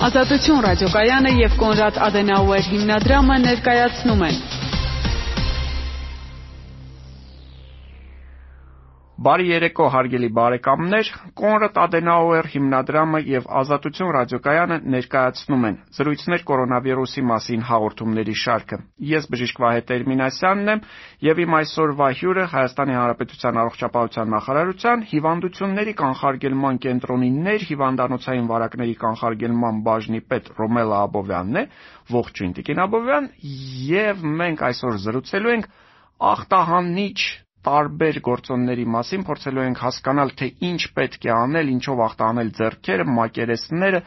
Ազատություն ռադիոկայանը եւ Կոնրադ Ադենաուեր հիմնադրամը ներկայացնում են Բարի երեկո հարգելի բարեկամներ, Կոնրադ Ադենաուեր հիմնադրամը եւ Ազատություն ռադիոկայանը ներկայացնում են զրույցներ կորոնավիրուսի մասին հաղորդումների շարքը։ Ես բժիշկ Վահե Տերմինասյանն եմ եւ իմ այսօրվա հյուրը Հայաստանի Հանրապետության առողջապահության նախարարության հիվանդությունների կանխարգելման կենտրոնի ներհիվանդանոցային վարակների կանխարգելման բաժնի պետ Ռոմելա Աբովյանն է։ Ողջույն Տիկին Աբովյան, եւ մենք այսօր զրուցելու ենք ախտահանիչ տարբեր գործոնների մասին փորձելու ենք հասկանալ, թե ինչ պետք է անել, ինչով ախտահանել ձեռքերը, մակերեսները,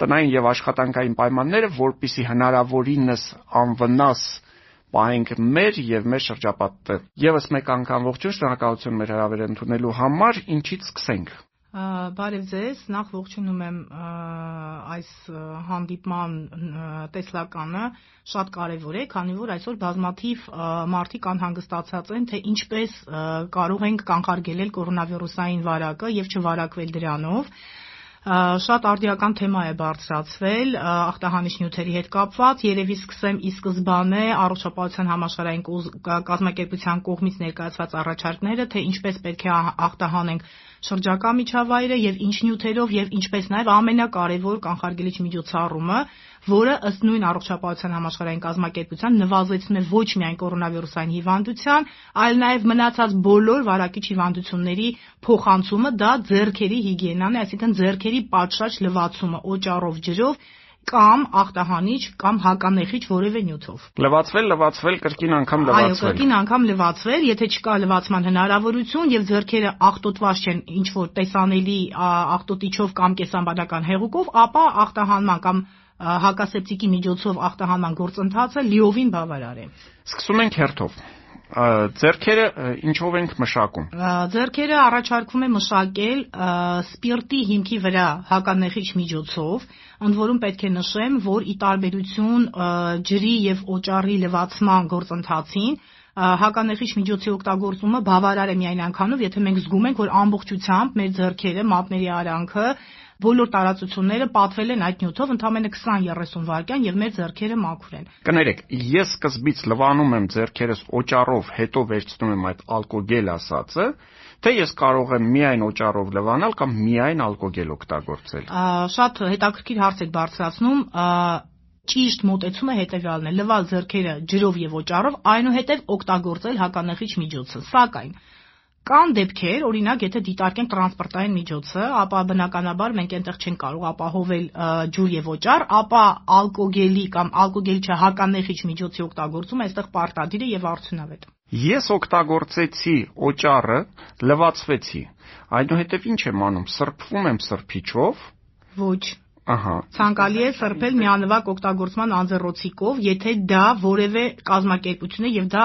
տնային եւ աշխատանքային պայմանները, որpիսի հնարավորինս անվնաս պահենք մեր եւ մեր շրջապատը։ Եվս մեկ անգամ ողջույն, շնորհակալություն մեր հրավերը ընդունելու համար։ Ինչից սկսենք։ Բարև ձեզ, նախ ողջունում եմ այս հանդիպման տեսլականը շատ կարևոր է, քանի որ այսօր բազմաթիվ մարդիկ անհանգստացած են, թե ինչպես կարող ենք կանխարգելել կորոնավիրուսային վարակը եւ չվարակվել դրանով շատ արդիական թեմա է բարձրացվել ախտահանիչ նյութերի հետ կապված։ Երևի սկսեմ ի սկզբանե առողջապահության համաշխարհային կազմակերպության կողմից ներկայացված առաջարկները, թե ինչպես պետք է ախտահանենք շրջակա միջավայրը եւ ինչ նյութերով եւ ինչպես նաեւ ամենակարևոր կանխարգելիչ միջոցառումը, որը ըստ նույն առողջապահության համաշխարհային կազմակերպության նվազեցնում է ոչ միայն կորոնավիրուսային հիվանդության, այլ նաեւ մնացած բոլոր վարակիչ հիվանդությունների փոխանցումը, դա ձեռքերի հիգիենան է, այսինքն ձեռքերի պատշաճ լվացումը օճառով, ջրով կամ ախտահանիչ կամ հականեխիչ որևէ նյութով։ Լվացվել, լվացվել, կրկին անգամ լվացվել։ Այո, կրկին անգամ լվացվել, եթե չկա լվացման հնարավորություն եւ ձեռքերը աղտոտված չեն ինչ որ տեսանելի աղտոտիչով կամ կեսամբանական հեղուկով, ապա ախտահանման կամ հակասեպտիկի միջոցով ախտահանման գործընթացը լիովին բավարար է։ Սկսում ենք հերթով ձերքերը ինչով ենք մշակում։ Ձերքերը առաջարկվում է մշակել սպիրտի հիմքի վրա հականեխիչ միջոցով, ընդ որում պետք է նշեմ, որ ի տարբերություն ջրի եւ օճառի լվացման գործընթացին հականեխիչ միջոցի օգտագործումը բավարար է միայն այնքանով, եթե մենք զգում ենք, որ ամբողջությամբ մեր ձեռքերը, մատների արանքը բոլոր տարածությունները պատվել են այդ նյութով ընդամենը 20-30 վայրկյան եւ մեր ձեռքերը մաքուր են։ Կներեք, ես սկզբից լվանում եմ ձեռքերս օճառով, հետո վերցնում եմ այդ ալկոգել ասածը, թե ես կարող եմ միայն օճառով լվանալ կամ միայն ալկոգել օգտագործել։ Շատ հետաքրքիր հարց եք բարձրացնում ճիշտ մոտեցումը հետևյալն է՝ լվալ ձեռքերը ջրով եւ օճառով, այնուհետեւ օգտագործել հականեղիչ միջոցը։ Սակայն Կան դեպքեր, օրինակ, եթե դիտարկենք տրանսպորտային միջոցը, ապա բնականաբար մենք այնտեղ չենք կարող ապահովել ջուր եւ օճառ, ապա ալկոգելի կամ ալկոգելի չհականեխիչ միջոցի օգտագործումը այստեղ պարտադիր է եւ արդյունավետ։ Ես օգտագործեցի օճառը, լվացվեցի։ Այնուհետև ինչ եմ անում։ Սրբվում եմ սրբիչով։ Ոչ, Ահա։ Ցանկալի է սրբել միանվագ օգտագործման անձեռոցիկով, եթե դա որևէ կազմակերպություն է եւ դա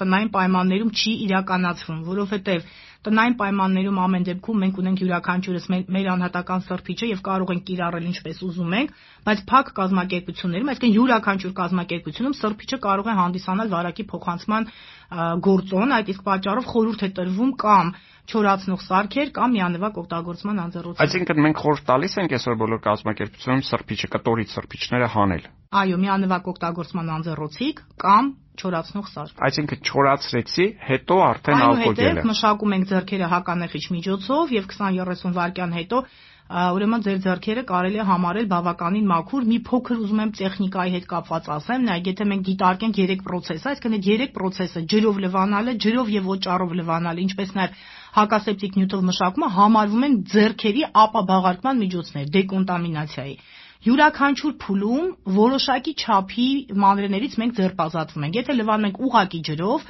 տնային պայմաններում չի իրականացվում, որովհետեւ տնային պայմաններում ամեն դեպքում մենք ունենք յուրաքանչյուրս մեր անհատական սրբիչը եւ կարող ենք կիրառել ինչպես ուզում ենք, բայց փակ կազմակերպություններում, այսինքն յուրաքանչյուր կազմակերպությունում սրբիչը կարող է հանդիսանալ վարակի փոխանցման գործոն, այդ իսկ պատճառով խորհուրդ է տրվում կամ չորացնող սարքեր կամ միանվագ օգտագործման անձեռոցիկ։ Այսինքն մենք խորհուրդ տալիս ենք այսօր բոլոր կազմակերպությունում սրբիչը, կտորից սրբիչները հանել։ Այո, միանվագ օգտագործման անձեռոցիկ կամ չորացնող սարք։ Այսինքն չորացրեցի, հետո արդեն ալկոգելը։ Այնուհետև մշակում ենք ձեռքերը հականեղիչ միջոցով եւ 20-30 վայրկյան հետո ուրեմն ձեր ձեռքերը կարելի է համարել բավականին մաքուր։ Մի փոքր ուզում եմ տեխնիկայի հետ կապված ասեմ, նայեք, եթե մենք դիտարկենք 3 process-ը, այսինքն այդ 3 process-ը ջրով լվանալը, ջրով եւ օճառով լվանալը, ինչպես նաեւ հակասեպտիկ նյութով մշակումը համարվում են ձեռքերի ապաբաղարկման միջոցներ դեկոնտամինացիայի։ Յուրաքանչյուր փուլում որոշակի չափի մանրէներից մենք ձերբազատվում ենք։ Եթե լվանում ենք ուղակի ջրով,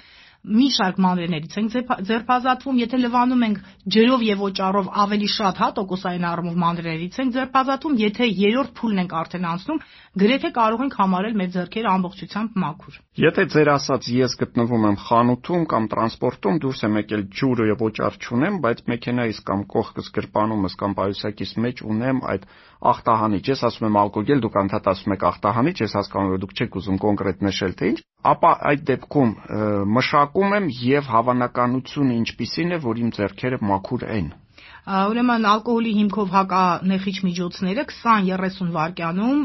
մի շարք մանրէներից ենք ձերբազատվում, եթե լվանում ենք ջրով եւ օճառով ավելի շատ հա տոկոսային առումով մանրէներից ենք ձերբազատվում, եթե երրորդ փուլն ենք արդեն անցնում, գրեթե կարող ենք համարել մեր ձեռքերը ամբողջությամբ մաքուր։ Եթե ձեր ասած ես գտնվում եմ խանութում կամ տրանսպորտում, դուրս եմ եկել ջուրը եւ օճառ չունեմ, բայց մեքենայից կամ կողքս գրպանումս կամ պայուսակիս մեջ ունեմ այդ ախտահանիչ, ես ասում եմ ալկոգել, դուք անդադ ասում եք ախտահանիչ, ես հասկանում եմ, դուք չեք ուզում կոնկրետ նշել թե ինչ, ապա այդ դեպքում մշակում եմ եւ հավանականությունը ինչպիսին է, որ իմ ձեռքերը մաքուր են։ Ուրեմն ալկոհոլի հիմքով հականեխիչ միջոցները 20-30 վայրկյանում,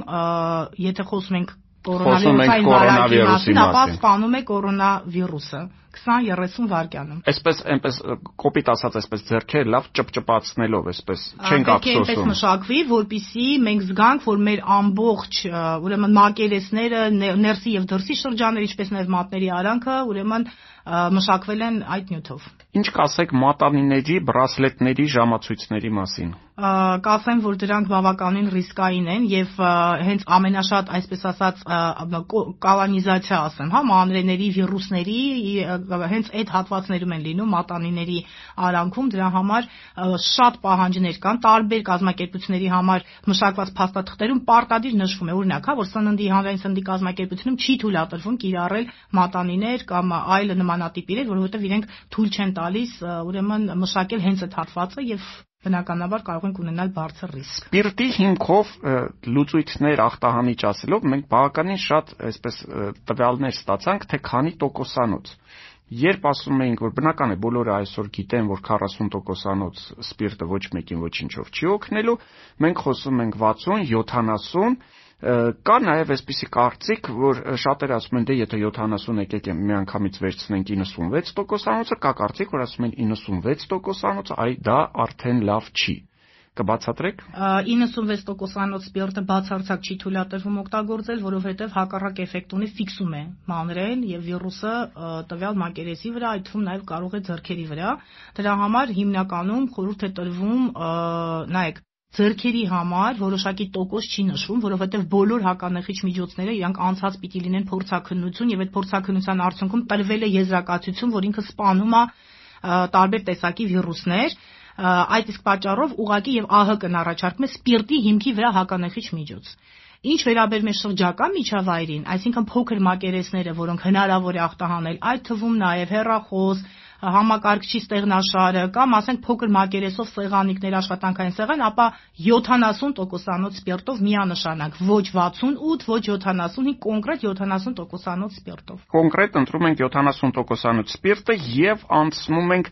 եթե խոսում ենք կորոնավիրուսային վարակի մասին, ապա սպանում է կորոնավիրուսը։ 20-30 վայրկյանում։ Այսպես այնպես կոպիտ ասած այսպես ձերքերը լավ ճպճպացնելով, այսպես չենք ափսոսում։ Այնպես մշակվի, որpիսի մենք զգանք, որ մեր ամբողջ, ուրեմն մակերեսները, ներսի եւ դրսի շրջանները, ինչպես նաեւ մատների արանքը, ուրեմն մշակվել են այդ նյութով։ Ինչ կասեք մատանիների, բրասլետների ժամացույցների մասին կասեմ, որ դրանք բավականին ռիսկային են եւ հենց ամենաշատ, այսպես ասած, կալանիզացիա ասեմ, հա, մանրեների, վիրուսների հենց այդ հատվածներում են լինում մատանիների արանքում, դրա համար շատ պահանջներ կան տարբեր կազմակերպությունների համար մշակված փաստաթղթերում պարտադիր նշվում է, օրինակ, հա, որ սննդի հանրային սննդի կազմակերպությունում չի թույլատրվում կիրառել մատանիներ կամ այլ նմանատիպ իրեր, որովհետեւ իրենք թույլ չեն տալիս ուրեմն մշակել հենց այդ հատվածը եւ բնականաբար կարող ենք ունենալ բարձր ռիսկ։ Սպիրտի հիմքով լուծույթներ ախտահանիչ ասելով մենք բավականին շատ այսպես տվյալներ ստացանք, թե քանի տոկոսանոց Երբ ասում էինք, որ բնական է բոլորը այսօր գիտեն, որ 40%-անոց սպիրտը ոչ մեկին ոչինչով չի օգնելու, մենք խոսում ենք 60, 70 Կա նաև այսպիսի կարծիք, որ շատերը ասում են, դե եթե 70 եկեք միանգամից վերցնենք 96%-անոցը, կա կարծիք, որ ասում են 96%-անոցը, այ դա արդեն լավ չի կբացատրեք 96%-անոց սպիրտը բացարձակ չի թույլատրվում օգտագործել, որովհետև հակառակ էֆեկտ ունի, ֆիքսում է մանրեն եւ վիրուսը տվյալ մակերեսի վրա, այդ թվում նաեւ կարող է ձեռքերի վրա։ Դրա համար հիմնականում խորհուրդ է տրվում, նայեք, Ձեռքերի համար որոշակի տոկոս չի նշվում, որովհետև բոլոր հականեղիչ միջոցները իրանք անցած պիտի լինեն փորձաքննություն եւ այդ փորձաքննության արդյունքում տրվել է եզրակացություն, որ ինքը սպանում է տարբեր տեսակի վիրուսներ, այդ իսկ պատճառով ուղակի եւ ԱՀԿ-ն առաջարկում է սպիրտի հիմքի վրա հականեղիչ միջոց։ Ինչ վերաբերում է շրջակա միջավայրին, այսինքն փոքր մակերեսները, որոնք հնարավոր է ախտահանել, այդ թվում նաև հեռախոս, համակարգչի ստեղնաշարը կամ ասենք փոքր մակերեսով սեղանիկներ աշխատանքային սեղան, ապա 70%-անոց սպիրտով միանշանակ, ոչ 68, ոչ 75, կոնկրետ 70%-անոց սպիրտով։ Կոնկրետ ընտրում ենք 70%-անոց սպիրտը եւ անցնում ենք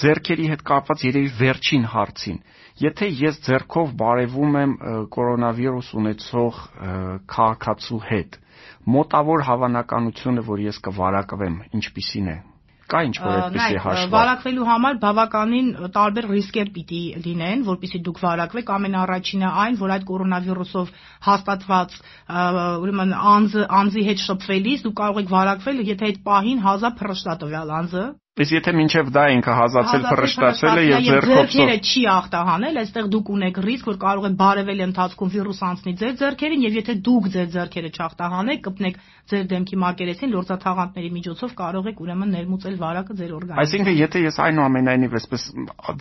ձերքերի հետ կապված երևի վերջին հարցին։ Եթե ես ձերքով բարևում եմ կորոնավիրուս ունեցող քաղաքացու հետ, մոտավոր հավանականությունը, որ ես կվարակվեմ, ինչպիսին է կա ինչ որ այդպեսի հաշվարկ։ Վարակվելու համար բավականին տարբեր ռիսկեր պիտի լինեն, որpիսի դուք վարակվեք։ Ամենաառաջինը այն, որ այդ կորոնավիրուսով հաստատված ուրեմն անձի հետ շփվելիս դուք կարող եք վարակվել, եթե այդ պահին հազա փռշտա տվյալ անձը, Իսկ եթե մինչև դա ինքը հազացել փռշտացել է եւ ձեռքերը չի ախտահանել, այստեղ դուք ունեք ռիսկ, որ կարող է բարևել ընթացքում վիրուս անցնի ձեր ձեռքերին եւ եթե դուք ձեր ձեռքերը չախտահանեք, կպնեք ձեր դեմքի մակերեսին լորձաթաղանթների միջոցով կարող եք ուրեմն ներմուծել վարակը ձեր օրգանիզմում։ Այսինքն եթե ես այնուամենայնիվ այսպես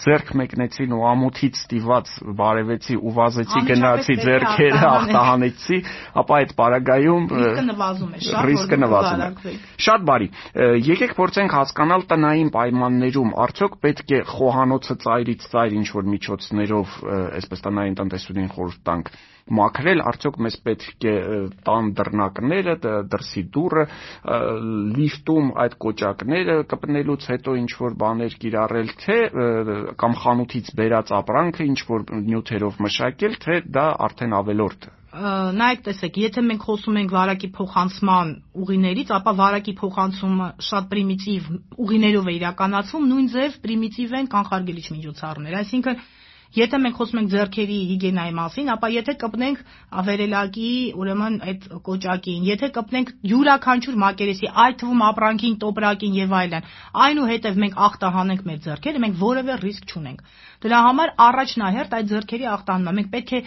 ձեռք մեկնեցին ու ամոթից ստիված բարևեցի ու վազեցի գնացի ձեռքերը ախտահանեցի, ապա այդ պարագայում ռիսկը նվազում է, շատ նվազում է։ Շատ բարի։ Եկեք փորձենք հասկանալ տնային պայմաններում արդյոք պետք է խոհանոցը ծայրից ծայր ինչ որ միջոցներով, այսպես տնային տնտեսությունին խորհուրդ տանք մաքրել, արդյոք մեզ պետք է տան դռնակները, դրսի դուռը, լիֆտում այդ կոճակները կպնելուց հետո ինչ որ բաներ կիրառել, թե կամ խանութից բերած ապրանքը ինչ որ նյութերով մշակել, թե դա արդեն ավելորդ նայեք տեսեք, եթե մենք խոսում ենք վարակի փոխանցման ուղիներից, ապա վարակի փոխանցումը շատ պրիմիտիվ ուղիներով է իրականացվում, նույն ձև պրիմիտիվ են կանխարգելիչ միջոցառումները, այսինքն Եթե մենք խոսում ենք ձեռքերի հիգիենայի մասին, ապա եթե կպնենք ավերելակի, ուրեմն այդ կոճակին, եթե կպնենք յուրաքանչյուր մակերեսի, այդ թվում ապրանքին, տոպրակին եւ այլն, այնուհետև մենք ախտահանենք մեր ձեռքերը, մենք որևէ ռիսկ չունենք։ Դրա համար առաջնահերթ այդ ձեռքերի ախտանումը մենք պետք է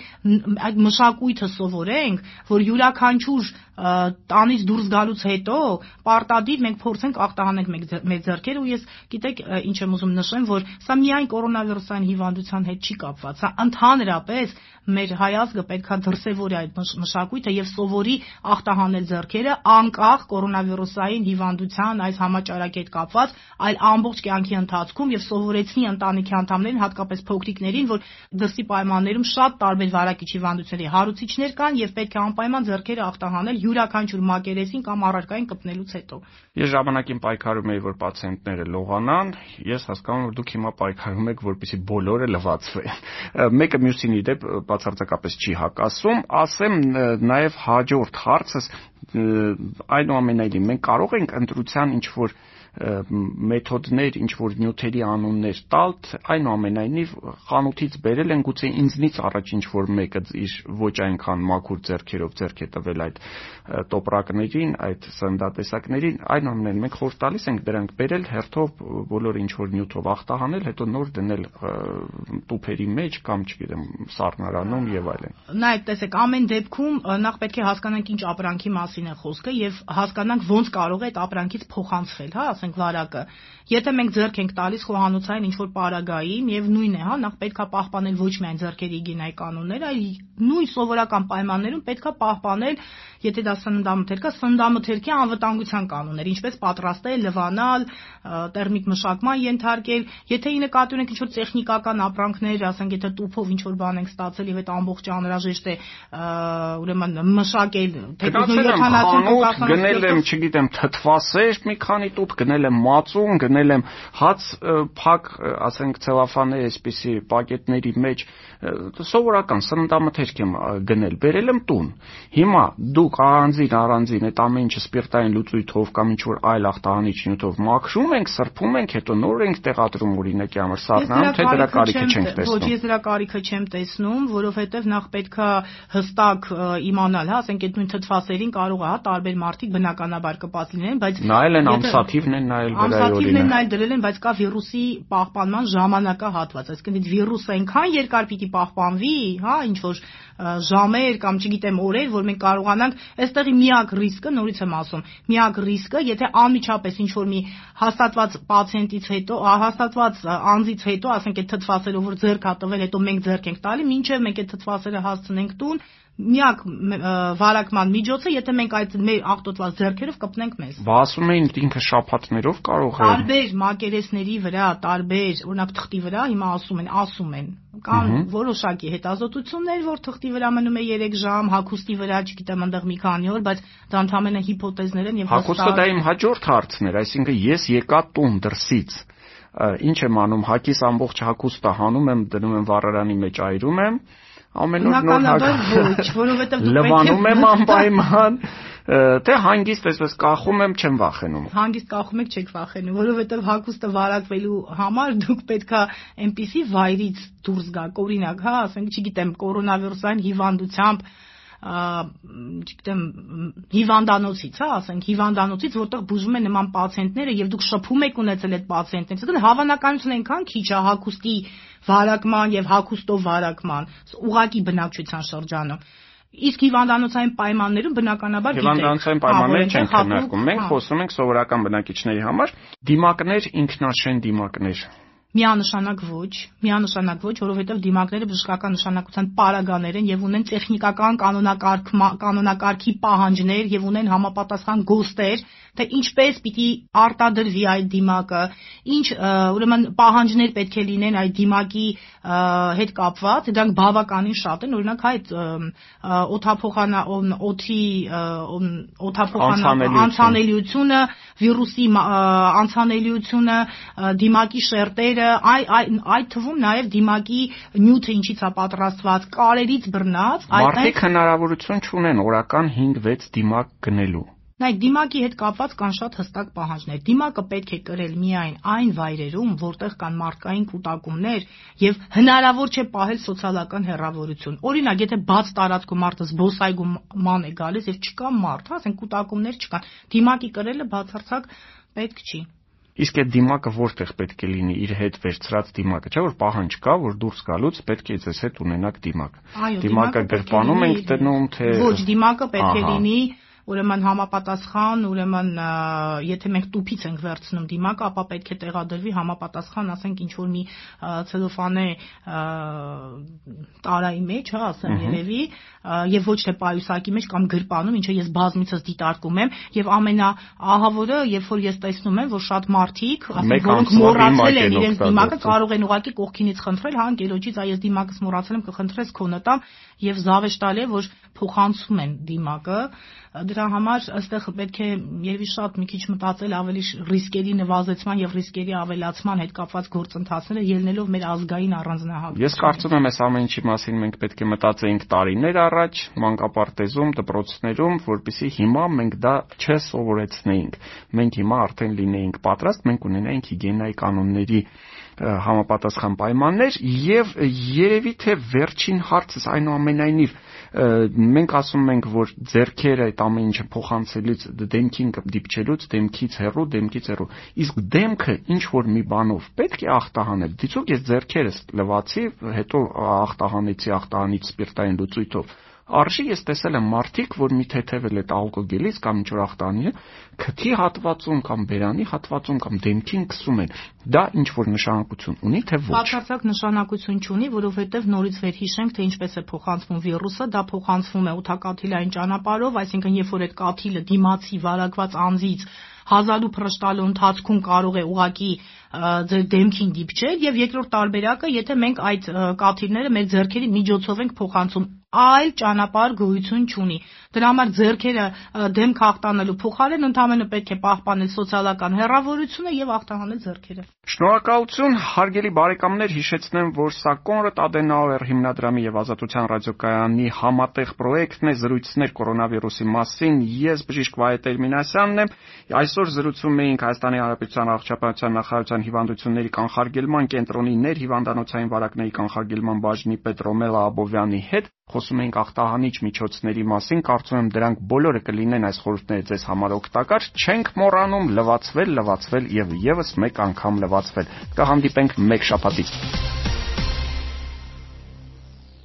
այդ մշակույթը սովորենք, որ յուրաքանչյուր տանից դուրս գալուց հետո պարտադիր մենք փորձենք ախտահանենք մեր ձեռքերը ու ես գիտեք ինչ եմ ուզում նշեմ, որ սա միայն կորոնավիրուսային հիվանդության հետ չի կապված, սա ընդհանրապես մեր հայազգը պետքա դրսևորի այդ մշակույթը եւ սովորի ախտահանել ձեռքերը անկախ կորոնավիրուսային հիվանդության այս համաճարակի հետ կապված, այլ ամբողջ կյանքի ընթացքում եւ սովորեցնի ընտանիքի անդամներին, հատկապես փոքրիկներին, որ դրսի պայմաններում շատ տարբեր վարակիչ հիվանդությունների հարուցիչներ կան եւ պետք է անպայման ձեռքերը ախտահանել յուրաքանչյուր մակերեսին կամ առարկային կպնելուց հետո։ Ես ժամանակին պայքարում էի, որ պացիենտները լողանան, ես հասկանում եմ, որ դուք հիմա պայքարում եք, որպեսզի բոլորը լվացվեն։ Մեկը մյուսին իդեպ բացարձակապես չի հակասում, ասեմ նաև հաջորդ հարցս այնուամենայնիվ մենք կարող ենք ընտրության ինչ որ մեթոդներ, ինչ որ նյութերի անուններ տալ, այնուամենայնիվ խանութից բերել են գուցե ինձնից առաջ ինչ որ մեկը իր ոչ այնքան մաքուր ձեռքերով ձեռք է տվել այդ տոպրակներին, այդ սննդատեսակներին, այնուամենայնիվ մենք խորտ տալիս ենք դրանք բերել հերթով բոլոր ինչ որ նյութով ախտահանել, հետո նոր դնել տուփերի մեջ կամ չգիտեմ սառնարանում եւ այլն։ Նայեք, տեսեք, ամեն դեպքում նախ պետք է հասկանանք ինչ ապրանքի մասին է խոսքը եւ հասկանանք ոնց կարող է այդ ապրանքից փոխանցվել, հա, ասենք վարակը։ Եթե մենք ձեռք ենք տալիս խոհանոցային ինչ-որ պարագայի, եւ նույնն է, հա, նախ պետքա պահպանել ոչ միայն ձեռքերի հիգիենայի կանոնները, այլ նույն սովորական պայմաններում պետքա պահպանել, եթե դա սննդամթերք է, սննդամթերքի անվտանգության կանոններ, ինչպես պատրաստել, լվանալ, տերմիկ մշակման ենթարկել, եթե ի նկատի ունենք ինչ-որ տեխնիկական ապրանքներ, ասենք եթե տուփով ինչ-որ բան ենք ստացել եւ այդ ամբողջ անհրաժեշտ է ուրեմն մշակել, թե 70% գնել եմ, չգիտեմ, թթվասեր մի քանի տուփ գնել եմ մածուն, գնել եմ հաց փակ, ասենք ցելոֆանի այսպիսի պակետների մեջ սովորական սննդամթերք եմ գնել, բերել եմ տուն։ Հիմա դուք առանձին առանձին այդ ամեն ինչը սպիրտային լուծույթով կամ ինչ որ այլ ախտահանիչ նյութով մաքրում ենք, սրբում ենք, հետո նոր ենք տեղադրում օրինակի համար սառնանում, թե դրա կարիքը չենք տեսնում։ Ոչ, ես դրա կարիքը չեմ տեսնում, որովհետև նախ պետքա հստակ իմանալ, հա, ասենք այդ նույն թթվասերին կարող է, հա, տարբեր մարդիկ բնականաբար կպած լինեն, բայց նայել են ամսաթիվն են նայել վրայի օրինակ։ Ամսաթիվն են նայել դրել են, բայց կա վիրուսի պահպանման ժամանակահատված, այսինքն այդ վիրուսը այնքան երկար պիտի պահպանվի, հա, ինչ որ ժամեր կամ չգիտեմ օրեր, որ մենք կարողանանք, այստեղի միակ ռիսկը, նորից եմ ասում, միակ ռիսկը, եթե անմիջապես ինչ որ մի հաստատված պացիենտից հետո, հաստատված անձից հետո, ասենք այդ թթվասերով որ ձեռք հա տվել, հետո մենք ձեռք ենք տալի, մինչև մենք այդ թթվասերը հասցնենք տուն, միակ վարակման միջոցը, եթե մենք այդ մեր աղտոտված ձեռքերով կպնենք մեզ։ Բա ասում էին ինքը շապատներով կարող է։ Տարբեր մակերեսների վրա, տարբեր, օրինակ թղթի վրա հիմա ասում են, ասում են, կան որոշակի հետազոտություններ, որ թղթի վրա մնում է 3 ժամ, հագուստի վրա, չգիտեմ, այնտեղ մի քանի օր, բայց դա ընդհանրապես հիպոթեզներ են եւ Հագուստը դա իմ հաջորդ հարցն էր, այսինքն ես եկա տուն դրսից ինչ եմ անում, հակիս ամբողջ հագուստը հանում եմ, դնում եմ վառարանի մեջ այրում եմ, ամեն օր նոր հագ որովհետեւ դու լվանում եմ անպայման թե հանգիստ այսպես կախում եմ չեմ վախենում հանգիստ կախում եք չեք վախենում որովհետեւ հագուստը վարակվելու համար դուք պետքա այնպիսի վայրից դուրս գաք օրինակ հա ասենք չգիտեմ կորոնավիրուսային հիվանդությամբ չգիտեմ հիվանդանոցից, հա, ասենք հիվանդանոցից, որտեղ բուժում են նման պացիենտները եւ դուք շփում եք ունեցել այդ պացիենտներից, դա հավանականություն այնքան քիչ է հակոստի վարակման եւ հակոստով վարակման, ուղակի բնակչության շրջանում Իսկ հիվանդանոցային պայմաններում բնականաբար գիտեք։ Հիվանդանոցային պայմաններ չեն քննարկում։ Մենք խոսում ենք սովորական բնակիչների համար դիմակներ, ինքնաշեն դիմակներ Միանշանակ ոչ, միանշանակ ոչ, որովհետև դիմակները բժշկական նշանակության պարագաներ են եւ ունեն տեխնիկական կանոնակարգ կանոնակարգի պահանջներ եւ ունեն համապատասխան գոստեր, թե ինչպես պիտի արտադրվի այդ դիմակը, ինչ ուրեմն պահանջներ պետք է լինեն այդ դիմակի հետ կապված, դրանք բավականին շատ են, օրինակ այդ օթափոխանա օթի օթափոխանա անցանելիությունը, վիրուսի անցանելիությունը, դիմակի շերտերը, այ այդ թվում նաև դիմակի նյութը ինչից է պատրաստված, կարերից բռնած, այդ Մարդիկ հնարավորություն չունեն օրական 5-6 դիմակ գնելու Նայեք, դիմակի հետ կապված կան շատ հստակ պահանջներ։ Դիմակը պետք է կրել միայն այն վայրերում, որտեղ կան մարդկային կուտակումներ եւ հնարավոր չէ պահել սոցիալական հեռավորություն։ Օրինակ, եթե բաց տարածքում մարդը զբոսայգուման է գալիս եւ չկա մարդ, հա, ասենք կուտակումներ չկան, դիմակի կրելը բացարձակ պետք չի։ Իսկ այդ դիմակը որտեղ պետք է լինի իր հետ վերցրած դիմակը, չէ՞ որ պահանջ կա, որ դուրս գալուց պետք է ձեզ հետ ունենաք դիմակ։ Դիմակը գրպանում ենք դնում, թե Ոչ, դիմակը պետք է լինի ուրեմն համապատասխան, ուրեմն եթե մենք տուփից ենք վերցնում դիմակը, ապա պետք է տեղադրվի համապատասխան, ասենք ինչ որ մի ցելոֆանե տարայի մեջ, հա, ասեմ երևի, եւ ոչ թե պայուսակի մեջ կամ գրպանում, ինչը ես բազմիցս դիտարկում եմ, եւ ամենաահավորը, երբ որ ես տեսնում եմ, որ շատ մարդիկ, ասենք, որոնք մոռացել են իրենց դիմակը, կարող են ուղակի կողքինից խնդրել, հա, ընկերոջից, այ ես դիմակս մոռացել եմ, կխնդրես քոնը տամ եւ զավեշտալի է, որ փոխանցում են դիմակը դրա համար ըստեղ պետք է երևի շատ մի քիչ մտածել ավելի ռիսկերի նվազեցման եւ ռիսկերի ավելացման հետ կապված գործընթացները ելնելով մեր ազգային առանձնահատկությունները։ Ես կարծում եմ, այս ամեն ինչի մասին մենք պետք է մտածեինք տարիներ առաջ, մանկապարտեզում, դպրոցներում, որpիսի հիմա մենք դա չսովորեցնեինք։ Մենք հիմա արդեն լինեինք պատրաստ, մենք ունենայինք հիգիենայի կանոնների համապատասխան պայմաններ եւ երևի թե վերջին հարցս այնուամենայնիվ մենք ասում ենք, որ зерքերը այդ ամեն ինչը փոխանցելից դեմքին դիպչելուց դեմքից հեռու, դեմքից հեռու։ Իսկ դեմքը ինչ որ մի բանով պետք է ախտահանել։ Դիցուք ես зерքերս լվացի, հետո ախտահանեցի ախտահանիչ սպիրտային լուծույթով։ Արժի ես տեսել եմ մարդիկ, որ մի թեթևել այդ ալկոգելից կամ ինչ որ ախտանի, քթի հատվածում կամ բերանի հատվածում կամ դեմքին քսում են։ Դա ինչ որ նշանակություն ունի, թե ոչ։ Բացարձակ նշանակություն չունի, որովհետև նորից վերհիշենք, թե ինչպես է փոխանցվում վիրուսը, դա փոխանցվում է ութակաթիլային ճանապարհով, այսինքն երբ որ այդ կաթիլը դիմացի վարակված անձից հազալու փրշտալու ընթացքում կարող է ուղակի ձեր դեմքին դիպչել եւ երկրորդ տարբերակը, եթե մենք այդ կաթիլները մեր ձեռքերի միջոցով ենք փոխանցում այլ ճանապարհ գոյություն չունի։ Դրա համար ձեռքերը դեմք հաղթանելու փոխարեն ընդհանրապես պետք է պահպանել սոցիալական հեռավորությունը եւ ախտահանել ձեռքերը։ Շնորհակալություն, հարգելի բարեկամներ, հիշեցնեմ, որ սա Կոնրադ Ադենաուեր հիմնադրամի եւ Ազատության ռադիոկայանի համատեղ պրոյեկտն է զրույցներ կորոնավիրուսի մասին։ Ես բժիշկ Վահե Տերմինասյանն եմ։ Այսօր զրուցում էինք Հայաստանի Հանրապետության առողջապահության նախարարության հիվանդությունների կանխարգելման կենտրոնի ներհիվանդանոցային վարակների կանխարգելման բաժնի պետ Ռոմելա Աբովյանի հետ խոսում ենք ախտահանիչ միջոցների մասին, կարծում եմ դրանք բոլորը կլինեն այս խորհուրդները ձեզ համար օգտակար։ Չենք մոռանում լվացվել, լվացվել եւ եւս մեկ անգամ լվացվել։ Կհանդիպենք մեկ շաբաթից։